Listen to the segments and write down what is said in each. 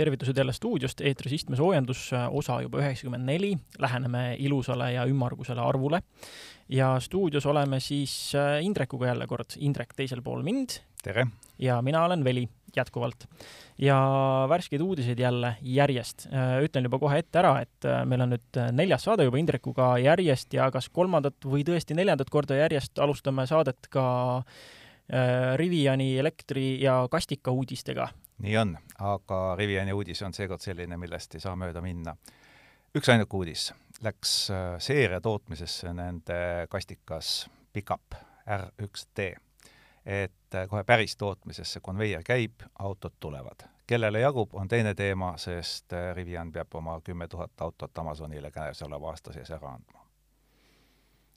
tervitused jälle stuudiost, eetris istmesoojendus, osa juba üheksakümmend neli, läheneme ilusale ja ümmargusele arvule. ja stuudios oleme siis äh, Indrekuga jälle kord, Indrek teisel pool mind. tere! ja mina olen Veli, jätkuvalt. ja värskeid uudiseid jälle järjest. Äh, ütlen juba kohe ette ära, et äh, meil on nüüd neljas saade juba Indrekuga järjest ja kas kolmandat või tõesti neljandat korda järjest alustame saadet ka Riviani elektri- ja kastika uudistega nii on, aga Riviani uudis on seekord selline, millest ei saa mööda minna. üksainuke uudis läks äh, seeria tootmisesse nende kastikas Pickup R1T. et äh, kohe päris tootmisesse konveier käib, autod tulevad. kellele jagub, on teine teema, sest äh, Rivian peab oma kümme tuhat autot Amazonile käesoleva aasta sees ära andma.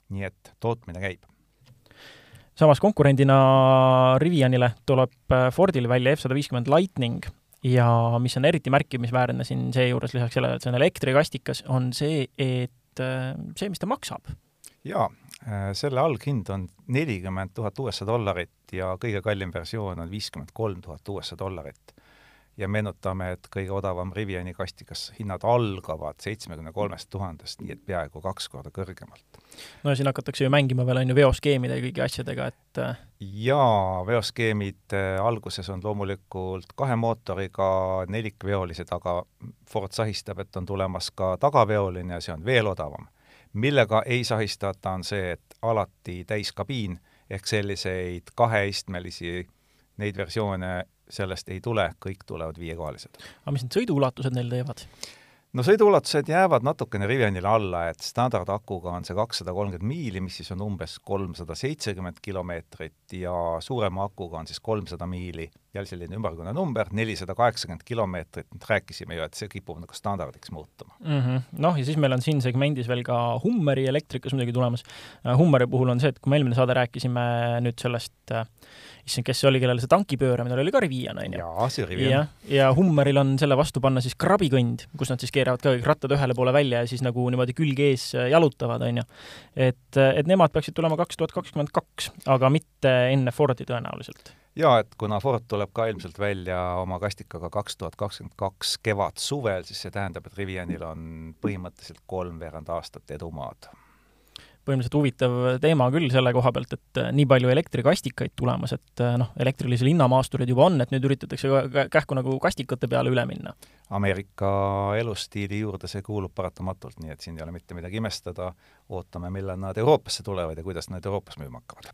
nii et tootmine käib samas konkurendina Rivianile tuleb äh, Fordil välja F150 Lightning ja mis on eriti märkimisväärne siin seejuures, lisaks sellele, et see on elektrikastikas, on see, et äh, see, mis ta maksab. jaa, äh, selle alghind on nelikümmend tuhat USA dollarit ja kõige kallim versioon on viiskümmend kolm tuhat USA dollarit ja meenutame, et kõige odavam Riviani kastikas hinnad algavad seitsmekümne kolmest tuhandest, nii et peaaegu kaks korda kõrgemalt. no ja siin hakatakse ju mängima veel, on ju, veoskeemide ja kõigi asjadega, et äh, jaa, veoskeemid äh, alguses on loomulikult kahe mootoriga nelikveolised, aga Ford sahistab, et on tulemas ka tagaveoline ja see on veel odavam. millega ei sahistata, on see, et alati täiskabiin ehk selliseid kaheistmelisi neid versioone sellest ei tule, kõik tulevad viiekohalised. aga mis need sõiduulatused neil teevad? no sõiduulatused jäävad natukene Rivianile alla, et standardakuga on see kakssada kolmkümmend miili, mis siis on umbes kolmsada seitsekümmend kilomeetrit ja suurema akuga on siis kolmsada miili, jälle selline ümmargune number, nelisada kaheksakümmend kilomeetrit, rääkisime ju, et see kipub nagu standardiks muutuma mm. -hmm. noh, ja siis meil on siin segmendis veel ka Hummeri elektrikas muidugi tulemas. Hummeri puhul on see, et kui me eelmine saade rääkisime nüüd sellest äh, issand, kes see oli, kellel see tanki pööramine oli, oli ka Rivian, on ju? jaa, see Rivian. ja, ja Hummeril on selle vastu panna siis krabikõnd, kus nad siis keeravad ka kõik rattad ühele poole välja ja siis nagu niimoodi külg ees äh, jalutavad, on ju. et, äh, et nemad peaksid tulema kaks tuhat kakskümmend kaks, aga mitte enne Fordi tõenäoliselt jaa, et kuna Ford tuleb ka ilmselt välja oma kastikaga kaks tuhat kakskümmend kaks kevad-suvel, siis see tähendab, et Rivianil on põhimõtteliselt kolmveerand aastat edumaad põhimõtteliselt huvitav teema küll selle koha pealt, et äh, nii palju elektrikastikaid tulemas, et äh, noh, elektrilisi linnamaastureid juba on, et nüüd üritatakse kähku nagu kastikate peale üle minna. Ameerika elustiili juurde see kuulub paratamatult, nii et siin ei ole mitte midagi imestada, ootame, millal nad Euroopasse tulevad ja kuidas nad Euroopas müüma hakkavad.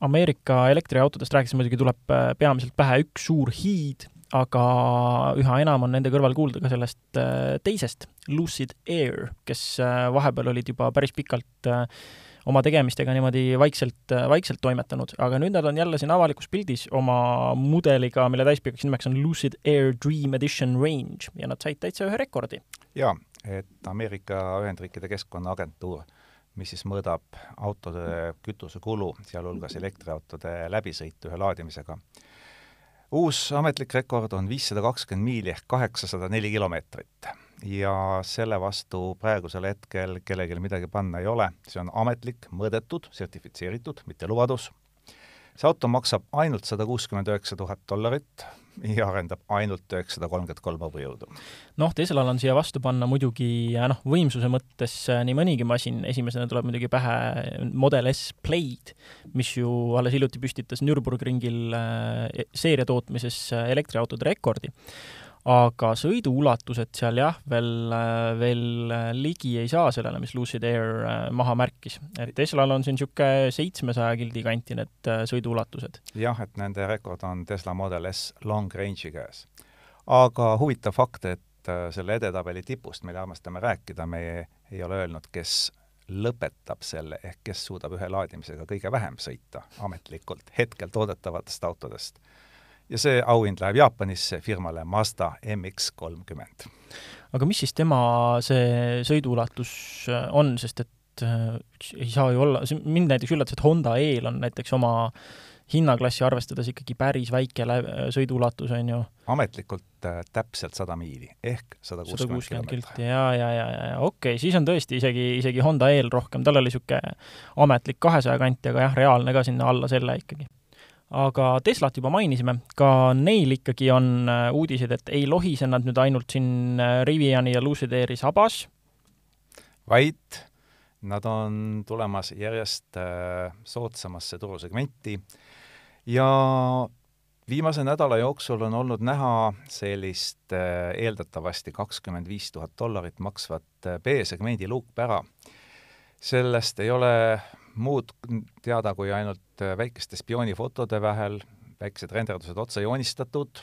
Ameerika elektriautodest rääkides muidugi tuleb äh, peamiselt pähe üks suur hiid, aga üha enam on nende kõrval kuulda ka sellest äh, teisest, Lucid Air, kes äh, vahepeal olid juba päris pikalt äh, oma tegemistega niimoodi vaikselt, vaikselt toimetanud, aga nüüd nad on jälle siin avalikus pildis oma mudeliga, mille täispikaks nimeks on Lucid Air Dream Edition Range ja nad said täitsa ühe rekordi. jaa, et Ameerika Ühendriikide Keskkonnaagentuur, mis siis mõõdab autode kütusekulu, sealhulgas elektriautode läbisõitu ühe laadimisega uus ametlik rekord on viissada kakskümmend miili ehk kaheksasada neli kilomeetrit. Ja selle vastu praegusel hetkel kellelgi midagi panna ei ole, see on ametlik, mõõdetud, sertifitseeritud, mitte lubadus. see auto maksab ainult sada kuuskümmend üheksa tuhat dollarit ja arendab ainult üheksasada kolmkümmend kolm hõbujõudu. noh, Teslal on siia vastu panna muidugi noh, võimsuse mõttes äh, nii mõnigi masin, esimesena tuleb muidugi pähe Model S Plaid, mis ju alles hiljuti püstitas Nürburgringil äh, seeria tootmises äh, elektriautode rekordi aga sõiduulatused seal jah, veel, veel ligi ei saa sellele, mis Lucid Air äh, maha märkis. et Teslal on siin niisugune seitsmesaja kildi kanti need äh, sõiduulatused. jah, et nende rekord on Tesla Model S long range'i käes. aga huvitav fakt, et äh, selle edetabeli tipust, mille armastame rääkida, me ei, ei ole öelnud, kes lõpetab selle, ehk kes suudab ühe laadimisega kõige vähem sõita ametlikult hetkel toodetavatest autodest ja see auhind läheb Jaapanisse firmale Mazda MX kolmkümmend. aga mis siis tema see sõiduulatus äh, on, sest et äh, ei saa ju olla, mind näiteks üllatas, et Honda E-l on näiteks oma hinnaklassi arvestades ikkagi päris väike sõiduulatus, on ju. ametlikult äh, täpselt sada miili ehk sada kuuskümmend kilomeetrit. ja, ja, ja, ja okei okay,, siis on tõesti isegi, isegi Honda E-l rohkem, tal oli niisugune ametlik kahesaja kanti, aga jah, reaalne ka sinna alla selle ikkagi aga Teslat juba mainisime, ka neil ikkagi on uudised, et ei lohise nad nüüd ainult siin Riviani ja Lucid Airi sabas, vaid nad on tulemas järjest äh, soodsamasse turusegmenti ja viimase nädala jooksul on olnud näha sellist äh, eeldatavasti kakskümmend viis tuhat dollarit maksvat äh, B-segmendi luukpära. sellest ei ole muud teada kui ainult väikeste spioonifotode vahel, väikesed renderdused otse joonistatud.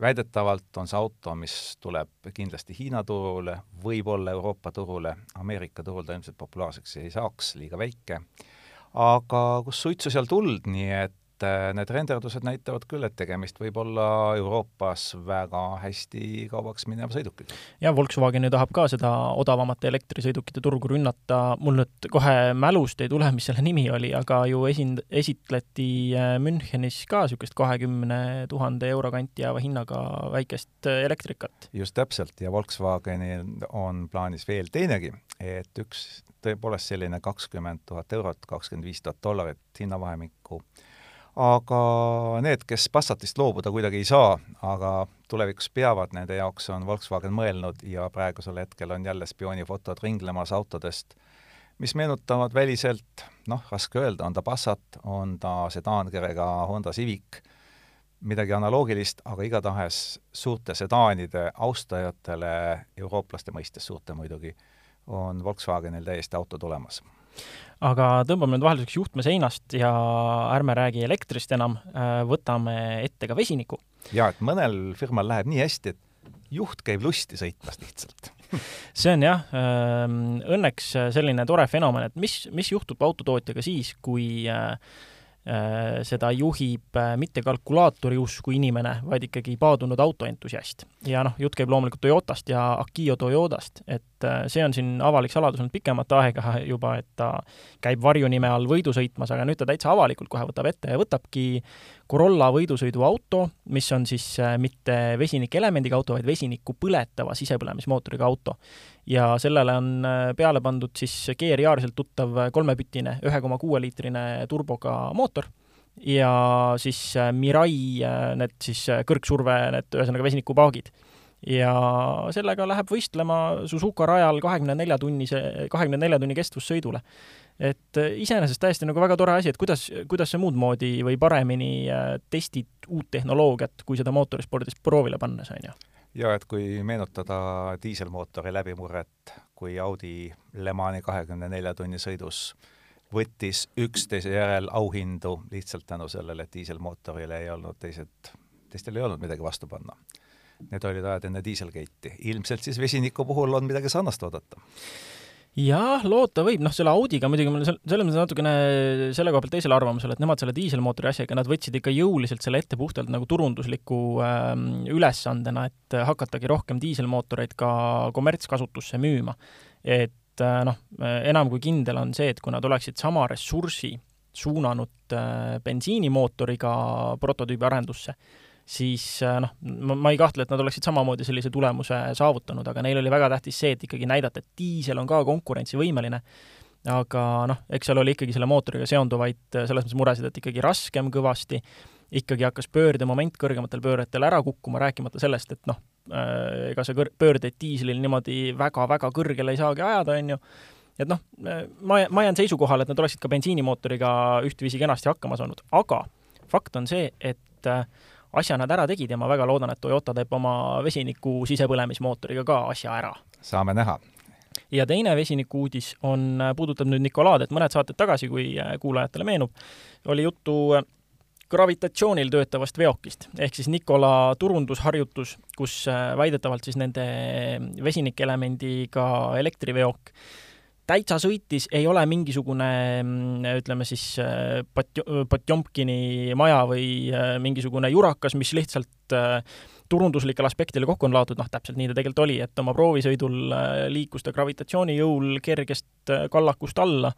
Väidetavalt on see auto, mis tuleb kindlasti Hiina turule, võib-olla Euroopa turule, Ameerika turul ta ilmselt populaarseks ei saaks, liiga väike, aga kus suitsu seal tuld, nii et et äh, need renderdused näitavad küll, et tegemist võib olla Euroopas väga hästi kaubaks mineva sõidukiga. ja Volkswagen ju tahab ka seda odavamate elektrisõidukite turgu rünnata, mul nüüd kohe mälust ei tule, mis selle nimi oli, aga ju esind-, esitleti äh, Münchenis ka niisugust kahekümne tuhande euro kanti jääva hinnaga väikest äh, elektrikat. just täpselt, ja Volkswagenil on plaanis veel teinegi, et üks tõepoolest selline kakskümmend tuhat eurot, kakskümmend viis tuhat dollarit hinnavahemikku aga need, kes Passatist loobuda kuidagi ei saa, aga tulevikus peavad, nende jaoks on Volkswagen mõelnud ja praegusel hetkel on jälle spioonifotod ringlemas autodest, mis meenutavad väliselt, noh, raske öelda, on ta Passat, on ta sedaankerega Honda Civic, midagi analoogilist, aga igatahes suurte sedaanide austajatele, eurooplaste mõistes suurte muidugi, on Volkswagenil täiesti auto tulemas aga tõmbame nüüd vahelduseks juhtme seinast ja ärme räägi elektrist enam, äh, võtame ette ka vesiniku. jaa, et mõnel firmal läheb nii hästi, et juht käib lusti sõitmas lihtsalt see on jah, ähm, õnneks selline tore fenomen, et mis, mis juhtub autotootjaga siis, kui äh, Äh, seda juhib mitte kalkulaatori usku inimene, vaid ikkagi paadunud autoentusiast. ja noh, jutt käib loomulikult Toyotast ja Akio Toyotast, et äh, see on siin avalik saladus olnud pikemat aega juba, et ta käib varjunime all võidu sõitmas, aga nüüd ta täitsa avalikult kohe võtab ette ja võtabki Corolla võidusõiduauto, mis on siis mitte vesinikelemendiga auto, vaid vesinikku põletava sisepõlemismootoriga auto ja sellele on äh, peale pandud siis GR-Yaariselt tuttav kolmepütine ühe koma kuue liitrine turboga mootor ja siis äh, Mirai äh, need siis kõrgsurve, need ühesõnaga vesinikupaagid. Ja sellega läheb võistlema Suzuka rajal kahekümne nelja tunnise, kahekümne nelja tunni kestvussõidule. et iseenesest täiesti nagu väga tore asi, et kuidas, kuidas sa muud moodi või paremini testid uut tehnoloogiat, kui seda mootorispordis proovile pannes, on ju ja et kui meenutada diiselmootori läbimurret, kui Audi Le Mani kahekümne nelja tunni sõidus võttis üksteise järel auhindu lihtsalt tänu sellele, et diiselmootorile ei olnud teised, teistel ei olnud midagi vastu panna. Need olid ajad enne diiselgate'i. ilmselt siis vesiniku puhul on midagi sarnast oodata jah, loota võib, noh, selle Audiga muidugi mul selles mõttes natukene selle koha pealt teisel arvamusel, et nemad selle diiselmootori asjaga, nad võtsid ikka jõuliselt selle ette puhtalt nagu turundusliku äh, ülesandena, et hakatagi rohkem diiselmootoreid ka kommertskasutusse müüma. et äh, noh, enam kui kindel on see, et kui nad oleksid sama ressursi suunanud äh, bensiinimootoriga prototüübi arendusse, siis äh, noh, ma ei kahtle, et nad oleksid samamoodi sellise tulemuse saavutanud, aga neil oli väga tähtis see, et ikkagi näidata, et diisel on ka konkurentsivõimeline, aga noh, eks seal oli ikkagi selle mootoriga seonduvaid äh, selles mõttes muresid, et ikkagi raskem kõvasti, ikkagi hakkas pöördemoment kõrgematel pööretel ära kukkuma, rääkimata sellest, et noh, äh, ega sa kõr-, pöördeid diislil niimoodi väga-väga kõrgele ei saagi ajada, on ju, et noh, ma, ma jään seisukohale, et nad oleksid ka bensiinimootoriga ühtviisi kenasti hakkama saanud, aga fakt on see, et asja nad ära tegid ja ma väga loodan, et Toyota teeb oma vesiniku sisepõlemismootoriga ka asja ära. saame näha. ja teine vesiniku uudis on, puudutab nüüd Nicolaad, et mõned saated tagasi, kui äh, kuulajatele meenub, oli juttu äh, gravitatsioonil töötavast veokist, ehk siis Nikola turundusharjutus, kus äh, väidetavalt siis nende vesinikelemendiga elektriveok täitsa sõitis, ei ole mingisugune mm, ütleme siis äh, Pot-, Potjomkini maja või äh, mingisugune jurakas, mis lihtsalt äh, turunduslikel aspektidel kokku on laotud, noh, täpselt nii ta tegelikult oli, et oma proovisõidul liikus ta gravitatsiooni jõul kergest kallakust alla.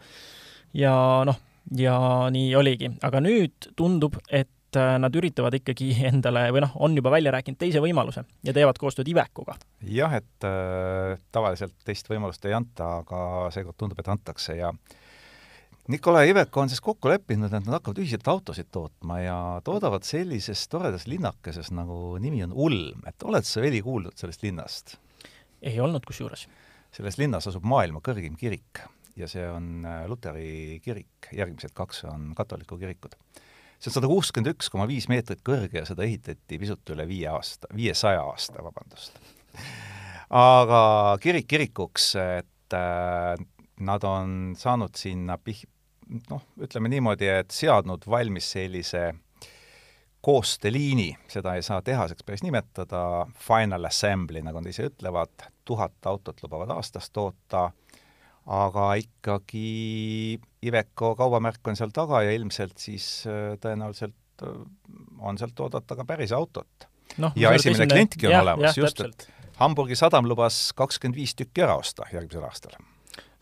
Ja noh, ja nii oligi, aga nüüd tundub, et et äh, nad üritavad ikkagi endale või noh, on juba välja rääkinud teise võimaluse ja teevad koostööd Ivecoga. jah, et äh, tavaliselt teist võimalust ei anta, aga seekord tundub, et antakse ja Nikolai Iveco on siis kokku leppinud, et nad hakkavad ühiselt autosid tootma ja toodavad sellises toredas linnakeses, nagu nimi on Ulm, et oled sa, Veli, kuulnud sellest linnast? ei olnud kusjuures. selles linnas asub maailma kõrgim kirik ja see on äh, luteri kirik, järgmised kaks on katoliku kirikud. See on sada kuuskümmend üks koma viis meetrit kõrge ja seda ehitati pisut üle viie aasta, viiesaja aasta, vabandust. aga kirik kirikuks, et äh, nad on saanud sinna pih-, noh, ütleme niimoodi, et seadnud valmis sellise koostööliini, seda ei saa tehaseks päris nimetada, final assembly, nagu nad ise ütlevad, tuhat autot lubavad aastas toota, aga ikkagi Iveco kaubamärk on seal taga ja ilmselt siis äh, tõenäoliselt äh, on sealt oodata ka päris autot no,. ja esimene esimene... klientki on ja, olemas, just, et Hamburgi sadam lubas kakskümmend viis tükki ära osta järgmisel aastal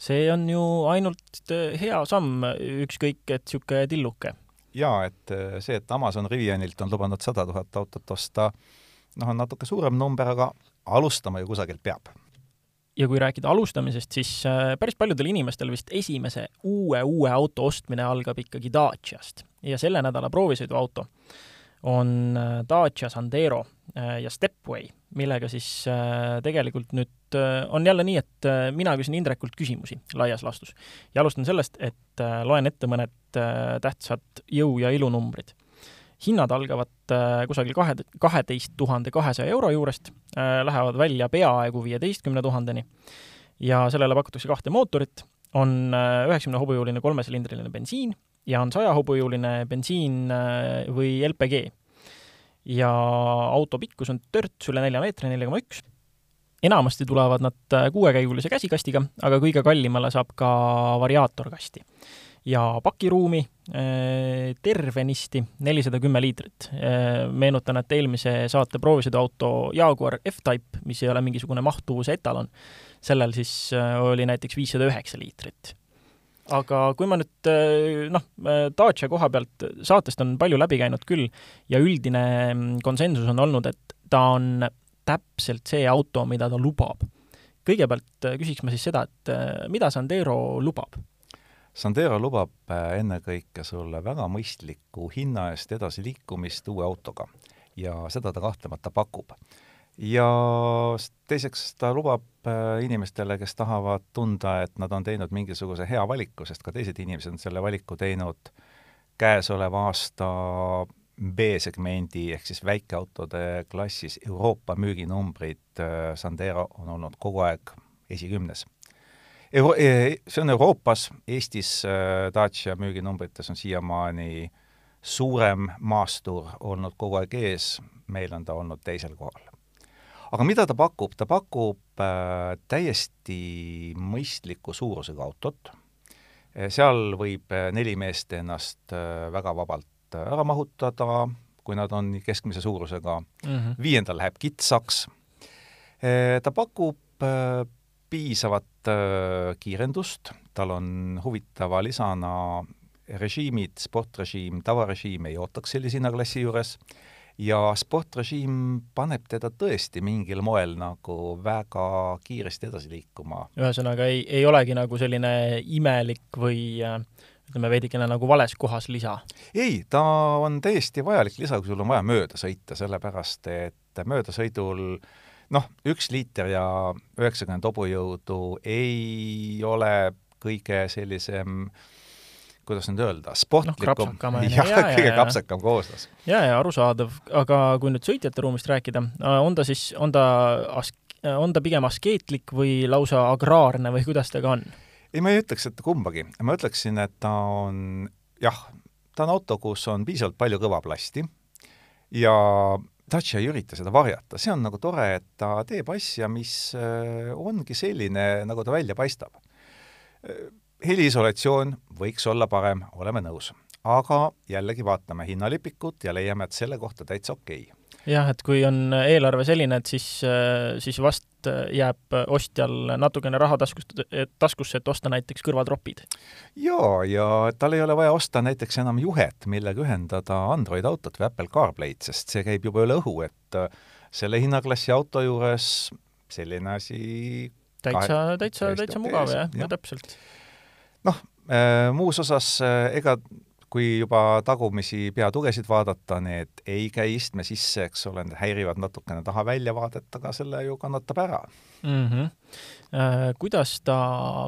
see on ju ainult äh, hea samm, ükskõik et niisugune tilluke. jaa, et see, et Amazon Rivianilt on lubanud sada tuhat autot osta, noh, on natuke suurem number, aga alustama ju kusagilt peab. Ja kui rääkida alustamisest, siis äh, päris paljudel inimestel vist esimese uue, uue auto ostmine algab ikkagi Daciast ja selle nädala proovisõiduauto on Dacia Sandero ja Stepway, millega siis tegelikult nüüd äh, on jälle nii, et äh, mina küsin Indrekult küsimusi laias laastus. ja alustan sellest, et äh, loen ette mõned tähtsad jõu- ja ilunumbrid. Hinnad algavad kusagil kahe, kaheteist tuhande kahesaja euro juurest, lähevad välja peaaegu viieteistkümne tuhandeni ja sellele pakutakse kahte mootorit, on üheksakümne hobujõuline kolmesilindriline bensiin ja on saja hobujõuline bensiin või LPG. ja auto pikkus on törts üle nelja meetri, nelja koma üks enamasti tulevad nad äh, kuuekäigulise käsikastiga, aga kõige kallimale saab ka variaatorkasti. Ja pakiruumi äh, tervenisti nelisada kümme liitrit. Äh, meenutan, et eelmise saate proovisõiduauto Jaguar F-Type, mis ei ole mingisugune mahtuvuse etalon, sellel siis oli näiteks viissada üheksa liitrit aga kui ma nüüd noh, Dacia koha pealt, saatest on palju läbi käinud küll ja üldine mm, konsensus on olnud, et ta on täpselt see auto, mida ta lubab. kõigepealt küsiks ma siis seda, et mida Sandero lubab? Sandero lubab äh, ennekõike sulle väga mõistlikku hinna eest edasiliikumist uue autoga ja seda ta kahtlemata pakub. ja teiseks ta lubab inimestele, kes tahavad tunda, et nad on teinud mingisuguse hea valiku, sest ka teised inimesed on selle valiku teinud käesoleva aasta B-segmendi ehk siis väikeautode klassis Euroopa müüginumbrid äh, Sandero on olnud kogu aeg esikümnes. Euro-, e, see on Euroopas, Eestis äh, Dacia müüginumbrites on siiamaani suurem maastur olnud kogu aeg ees, meil on ta olnud teisel kohal. aga mida ta pakub, ta pakub äh, täiesti mõistliku suurusega autot, seal võib neli meest ennast väga vabalt ära mahutada, kui nad on keskmise suurusega mm, -hmm. viiendal läheb kitsaks. ta pakub piisavat kiirendust, tal on huvitava lisana režiimid, sportrežiim, tavarežiim ei ootaks sellise hinnaklassi juures ja sportrežiim paneb teda tõesti mingil moel nagu väga kiiresti edasi liikuma. ühesõnaga ei, ei olegi nagu selline imelik või äh, ütleme, veidikene nagu vales kohas lisa? ei, ta on täiesti vajalik lisa, kui sul on vaja mööda sõita, sellepärast et möödasõidul noh, üks liiter ja üheksakümmend hobujõudu ei ole kõige sellisem kuidas nüüd öelda, sportlikum no, jah ja, kõige ja, kapsakam kooslus. ja, ja arusaadav, aga kui nüüd sõitjate ruumist rääkida, on ta siis, on ta as-, on ta pigem askeetlik või lausa agraarne või kuidas ta ka on? ei, ma ei ütleks, et kumbagi. ma ütleksin, et ta on jah, ta on auto, kus on piisavalt palju kõva plasti ja Dacia ei ürita seda varjata, see on nagu tore, et ta teeb asja, mis äh, ongi selline, nagu ta välja paistab. Äh, heliisolatsioon võiks olla parem, oleme nõus. aga jällegi vaatame hinnalipikut ja leiame, et selle kohta täitsa okei okay jah, et kui on eelarve selline, et siis, siis vast jääb ostjal natukene raha taskust, taskusse, et osta näiteks kõrvatropid. jaa, ja tal ei ole vaja osta näiteks enam juhet, millega ühendada Android autot või Apple CarPlay'd, sest see käib juba üle õhu, et selle hinnaklassi auto juures selline asi täitsa, täitsa, täitsa mugav jah ja., täpselt. noh, muus osas ega kui juba tagumisi peatugesid vaadata, need ei käi istme sisse, eks ole, need häirivad natukene taha väljavaadet, aga selle ju kannatab ära mm. -hmm. Kuidas ta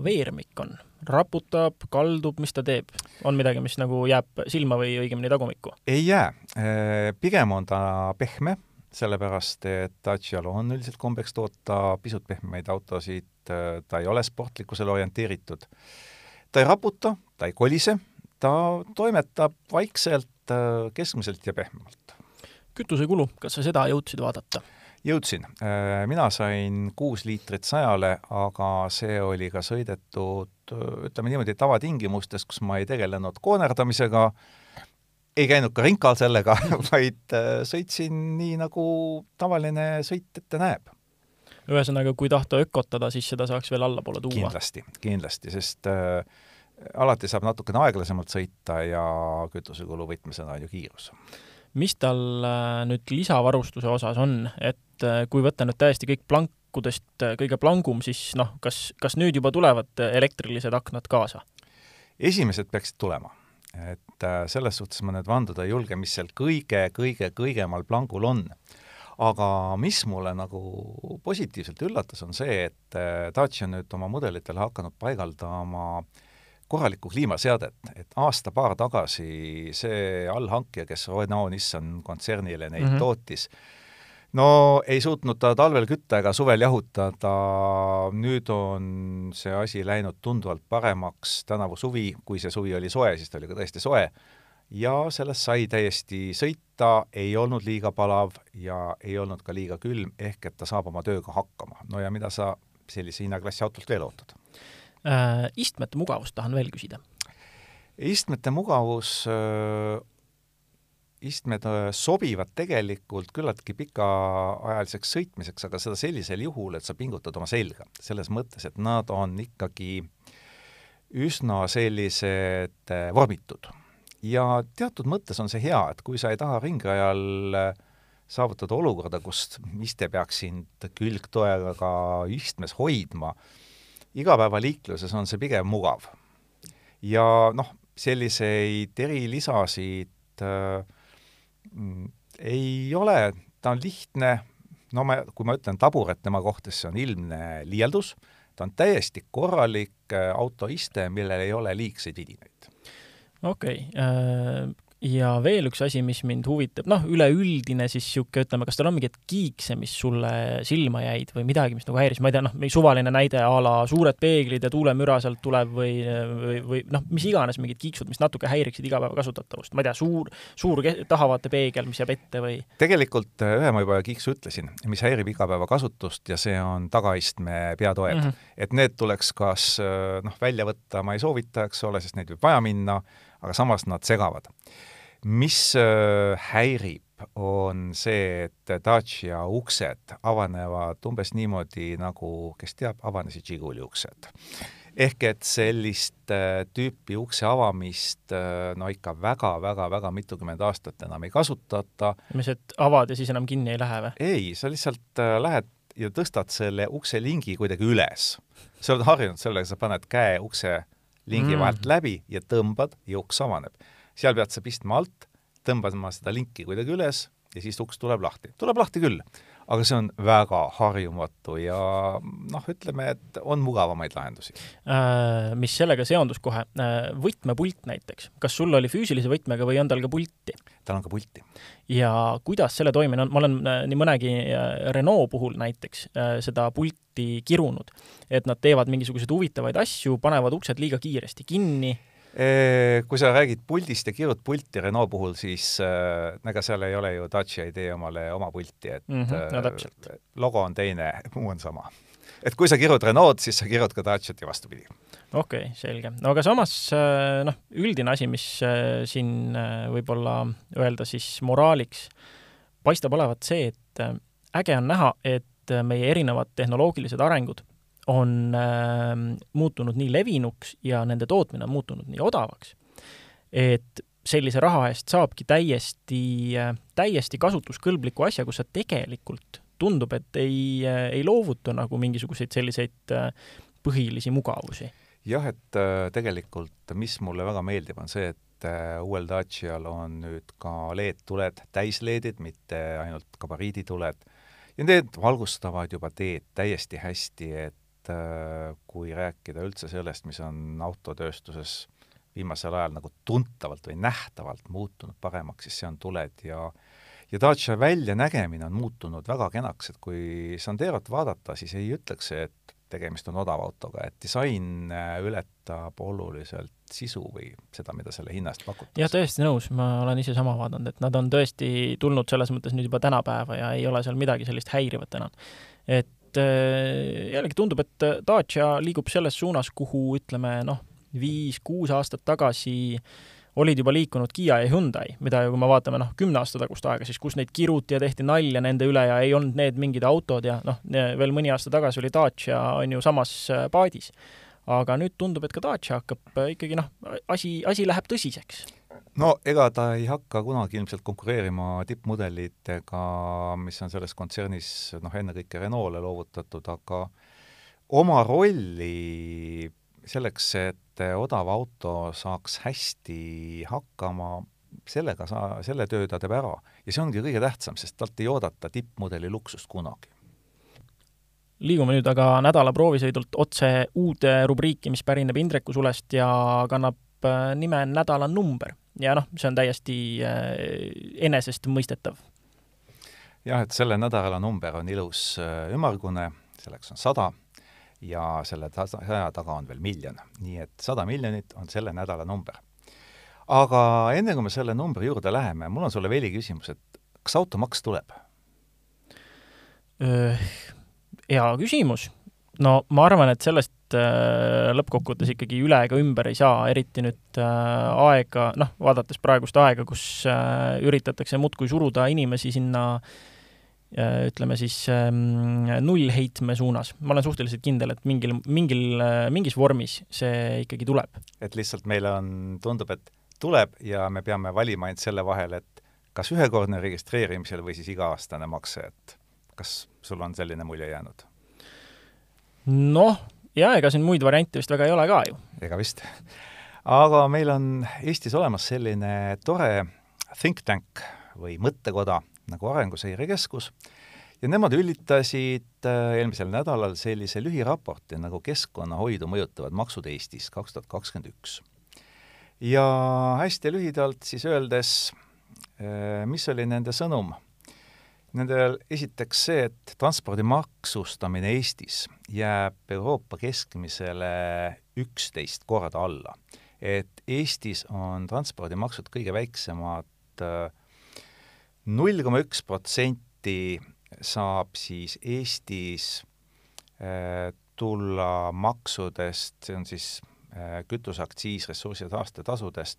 veermik on? raputab, kaldub, mis ta teeb? on midagi, mis nagu jääb silma või õigemini tagumikku? ei jää, äh, pigem on ta pehme, sellepärast et Dacia'l on üldiselt kombeks toota pisut pehmeid autosid, äh, ta ei ole sportlikkusele orienteeritud. ta ei raputa, ta ei kolise ta toimetab vaikselt, äh, keskmiselt ja pehmemalt. kütusekulu, kas sa seda jõudsid vaadata? jõudsin. Äh, mina sain kuus liitrit sajale, aga see oli ka sõidetud ütleme niimoodi tavatingimustes, kus ma ei tegelenud koonerdamisega, ei käinud ka rinkal sellega vaid äh, sõitsin nii, nagu tavaline sõit ette näeb ühesõnaga, kui tahta ökotada, siis seda saaks veel allapoole tuua? kindlasti, kindlasti, sest äh, alati saab natukene aeglasemalt sõita ja kütusekulu võtmesõna on ju kiirus. mis tal äh, nüüd lisavarustuse osas on, et äh, kui võtta nüüd täiesti kõik plankudest äh, kõige plangum, siis noh, kas, kas nüüd juba tulevad elektrilised aknad kaasa? esimesed peaksid tulema. et selles suhtes ma nüüd vanduda ei julge, mis seal kõige-kõige-kõigemal plangul on aga mis mulle nagu positiivselt üllatas, on see, et Dacia on nüüd oma mudelitele hakanud paigaldama äh, korralikku kliimaseadet, et aasta-paar tagasi see allhankija, kes Renault Nissan kontsernile neid mm -hmm. tootis, no ei suutnud ta talvel kütta ega suvel jahutada, nüüd on see asi läinud tunduvalt paremaks, tänavu suvi, kui see suvi oli soe, siis ta oli ka tõesti soe, ja sellest sai täiesti sõita, ei olnud liiga palav ja ei olnud ka liiga külm, ehk et ta saab oma tööga hakkama. no ja mida sa sellise hinnaklassi autolt veel ootad? Äh, istmete mugavust tahan veel küsida. istmete mugavus, äh, istmed äh, sobivad tegelikult küllaltki pikaajaliseks sõitmiseks, aga seda sellisel juhul, et sa pingutad oma selga. selles mõttes, et nad on ikkagi üsna sellised vormitud. ja teatud mõttes on see hea, et kui sa ei taha ringrajal saavutada olukorda, kus iste peaks sind külgtoega istmes hoidma, igapäevaliikluses on see pigem mugav. ja noh, selliseid erilisasid äh, mm, ei ole, ta on lihtne, no ma, kui ma ütlen taburet tema kohta, siis see on ilmne liialdus, ta on täiesti korralik äh, autoiste, millel ei ole liigseid vidinaid. okei okay. Ja veel üks asi, mis mind huvitab, noh, üleüldine siis niisugune, ütleme, kas tal on mingeid kiikse, mis sulle silma jäid või midagi, mis nagu häiris, ma ei tea, noh, suvaline näide a la suured peeglid ja tuulemüra sealt tuleb või, või, või noh, mis iganes mingid kiiksud, mis natuke häiriksid igapäevakasutatavust, ma ei tea, suur, suur tahavaatepeegel, mis jääb ette või? tegelikult äh, ühe ma juba kiiksu ütlesin, mis häirib igapäevakasutust ja see on tagaistme peatoed mm. -hmm. et need tuleks kas äh, noh, välja võtta ma ei soovita, eks ole, sest neid võib vaja minna, aga samas nad segavad mis äh, häirib, on see, et Dacia uksed avanevad umbes niimoodi, nagu, kes teab, avanesid Žiguli uksed. ehk et sellist äh, tüüpi ukse avamist äh, no ikka väga-väga-väga mitukümmend aastat enam ei kasutata. mis, et avad ja siis enam kinni ei lähe või? ei, sa lihtsalt lähed ja tõstad selle ukse lingi kuidagi üles. sa oled harjunud sellega, sa paned käe ukse lingi mm. vahelt läbi ja tõmbad ja uks avaneb seal pead sa pistma alt, tõmbama seda linki kuidagi üles ja siis uks tuleb lahti. tuleb lahti küll, aga see on väga harjumatu ja noh, ütleme, et on mugavamaid lahendusi äh,. Mis sellega seondus kohe äh,, võtmepult näiteks, kas sul oli füüsilise võtmega või on tal ka pulti? Tal on ka pulti. ja kuidas selle toimimine on, ma olen äh, nii mõnegi äh, Renault puhul näiteks äh, seda pulti kirunud, et nad teevad mingisuguseid huvitavaid asju, panevad uksed liiga kiiresti kinni kui sa räägid puldist ja kirjud pulti Renault puhul, siis äh, ega seal ei ole ju Dacia ei tee omale oma pulti, et mm -hmm, no, täpselt. logo on teine, muu on sama. et kui sa kirjud Renault, siis sa kirjud ka Daciat ja vastupidi. Okei okay,, selge. no aga samas äh, noh, üldine asi, mis äh, siin äh, võib-olla öelda siis moraaliks, paistab olevat see, et äge on näha, et meie erinevad tehnoloogilised arengud on äh, muutunud nii levinuks ja nende tootmine on muutunud nii odavaks, et sellise raha eest saabki täiesti, täiesti kasutuskõlbliku asja, kus sa tegelikult tundub, et ei, ei loovuta nagu mingisuguseid selliseid põhilisi mugavusi. Jah, et äh, tegelikult mis mulle väga meeldib, on see, et äh, uuel Dacial on nüüd ka LED-tuled, täis-LED-id, mitte ainult gabariidituled, ja need valgustavad juba teed täiesti hästi, et äh, kui rääkida üldse sellest, mis on autotööstuses viimasel ajal nagu tuntavalt või nähtavalt muutunud paremaks, siis see on tuled ja ja Dacia väljanägemine on muutunud väga kenaks, et kui Sanderot vaadata, siis ei ütleks, et tegemist on odava autoga, et disain äh, ületab oluliselt sisu või seda, mida selle hinna eest pakutakse. jah, täiesti nõus, ma olen ise sama vaadanud, et nad on tõesti tulnud selles mõttes nüüd juba tänapäeva ja ei ole seal midagi sellist häirivat enam. et äh, jällegi tundub, et Dacia liigub selles suunas, kuhu ütleme noh, viis-kuus aastat tagasi äh, olid juba liikunud Kiia ja Hyundai, mida ju, kui me vaatame noh, kümne aasta tagust aega, siis kus neid kiruti ja tehti nalja nende üle ja ei olnud need mingid autod ja noh, veel mõni aasta tagasi oli Dacia, on ju, samas äh, paadis. aga nüüd tundub, et ka Dacia hakkab äh, ikkagi noh, asi, asi läheb tõsiseks no ega ta ei hakka kunagi ilmselt konkureerima tippmudelitega, mis on selles kontsernis noh, ennekõike Renault'le loovutatud, aga oma rolli selleks, et odav auto saaks hästi hakkama, sellega sa, selle töö ta teeb ära. ja see ongi kõige tähtsam, sest talt ei oodata tippmudeli luksust kunagi. liigume nüüd aga nädala proovisõidult otse uude rubriiki, mis pärineb Indreku sulest ja kannab äh, nime Nädala number. ja noh, see on täiesti äh, enesestmõistetav. jah, et selle nädala number on ilus äh, ümmargune, selleks on sada ja selle saja taga on veel miljon. nii et sada miljonit on selle nädala number. aga enne, kui me selle numbri juurde läheme, mul on sulle Veli küsimus, et kas automaks tuleb? Hea küsimus. no ma arvan, et sellest lõppkokkuvõttes ikkagi üle ega ümber ei saa, eriti nüüd aega, noh, vaadates praegust aega, kus üritatakse muudkui suruda inimesi sinna äh, ütleme siis ähm, nullheitme suunas. ma olen suhteliselt kindel, et mingil, mingil, äh, mingis vormis see ikkagi tuleb. et lihtsalt meile on, tundub, et tuleb ja me peame valima ainult selle vahel, et kas ühekordne registreerimisel või siis iga-aastane makse, et kas sul on selline mulje jäänud? noh, jaa, ega siin muid variante vist väga ei ole ka ju. ega vist. aga meil on Eestis olemas selline tore think tank või mõttekoda nagu Arenguseire Keskus, ja nemad ülitasid äh, eelmisel nädalal sellise lühiraporti nagu Keskkonnahoidu mõjutavad maksud Eestis kaks tuhat kakskümmend üks. ja hästi lühidalt siis öeldes, äh, mis oli nende sõnum? Nendel esiteks see, et transpordi maksustamine Eestis jääb Euroopa keskmisele üksteist korda alla. et Eestis on transpordimaksud kõige väiksemad äh, null koma üks protsenti saab siis Eestis äh, tulla maksudest, see on siis äh, kütuseaktsiis, ressursi- ja taastetasudest,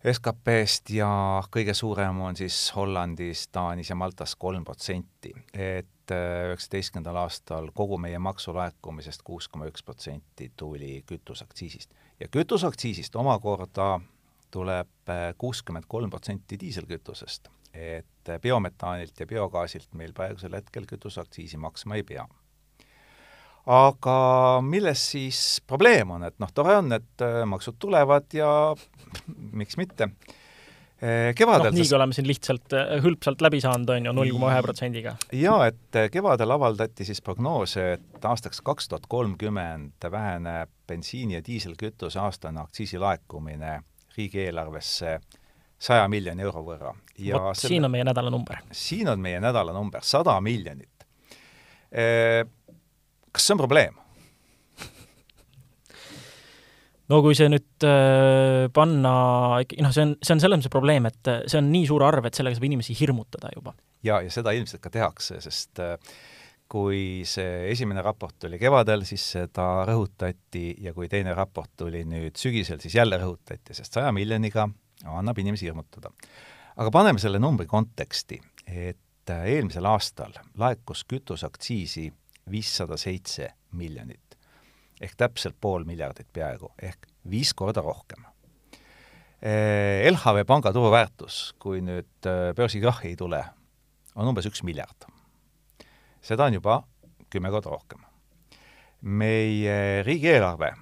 SKP-st ja kõige suurem on siis Hollandis, Taanis ja Maltas kolm protsenti. et äh, üheksateistkümnendal aastal kogu meie maksulaekumisest kuus koma üks protsenti tuli kütuseaktsiisist. ja kütuseaktsiisist omakorda tuleb äh, kuuskümmend kolm protsenti diiselkütusest. et äh, biometaanilt ja biogaasilt meil praegusel hetkel kütuseaktsiisi maksma ei pea. aga milles siis probleem on, et noh, tore on, et äh, maksud tulevad ja miks mitte kevadel noh, nii kui oleme siin lihtsalt hõlpsalt läbi saanud, on ju, null koma ühe protsendiga. jaa, et kevadel avaldati siis prognoose, et aastaks kaks tuhat kolmkümmend väheneb bensiini- ja diiselkütuse aastane aktsiisilaekumine riigieelarvesse saja miljoni euro võrra. vot selle... siin on meie nädala number. siin on meie nädala number, sada miljonit. Kas see on probleem? no kui see nüüd äh, panna noh, see on, see on selles mõttes probleem, et see on nii suur arv, et sellega saab inimesi hirmutada juba. ja, ja seda ilmselt ka tehakse, sest äh, kui see esimene raport tuli kevadel, siis seda rõhutati ja kui teine raport tuli nüüd sügisel, siis jälle rõhutati, sest saja miljoniga annab inimesi hirmutada. aga paneme selle numbri konteksti, et eelmisel aastal laekus kütuseaktsiisi viissada seitse miljonit ehk täpselt pool miljardit peaaegu, ehk viis korda rohkem. LHV panga turuväärtus, kui nüüd börsikrahhi ei tule, on umbes üks miljard seda on juba kümme korda rohkem. meie riigieelarve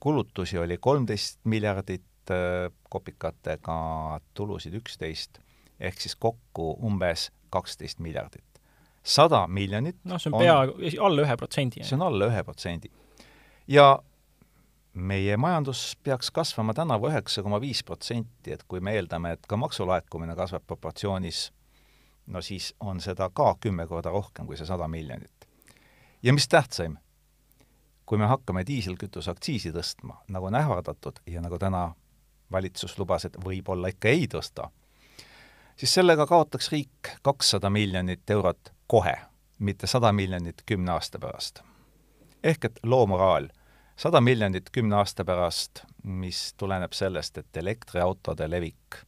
kulutusi oli kolmteist miljardit äh, kopikatega, tulusid üksteist, ehk siis kokku umbes kaksteist miljardit. sada miljonit noh, see on peaaegu alla ühe protsendi. see on alla ühe protsendi. ja meie majandus peaks kasvama tänavu üheksa koma viis protsenti, et kui me eeldame, et ka maksulaekumine kasvab proportsioonis, no siis on seda ka kümme korda rohkem kui see sada miljonit. ja mis tähtsaim, kui me hakkame diiselkütuse aktsiisi tõstma, nagu on ähvardatud ja nagu täna valitsus lubas, et võib-olla ikka ei tõsta, siis sellega kaotaks riik kakssada miljonit eurot kohe, mitte sada miljonit kümne aasta pärast. ehk et loo moraal, sada miljonit kümne aasta pärast, mis tuleneb sellest, et elektriautode levik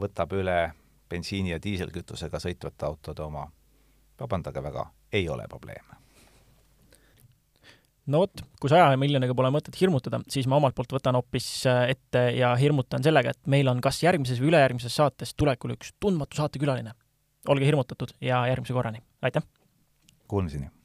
võtab üle bensiini- ja diiselkütusega sõitvate autode oma, vabandage väga, ei ole probleeme no vot, kui saja miljoniga pole mõtet hirmutada, siis ma omalt poolt võtan hoopis äh, ette ja hirmutan sellega, et meil on kas järgmises või ülejärgmises saates tulekul üks tundmatu saatekülaline. olge hirmutatud ja järgmise korrani, aitäh! Kuulmiseni!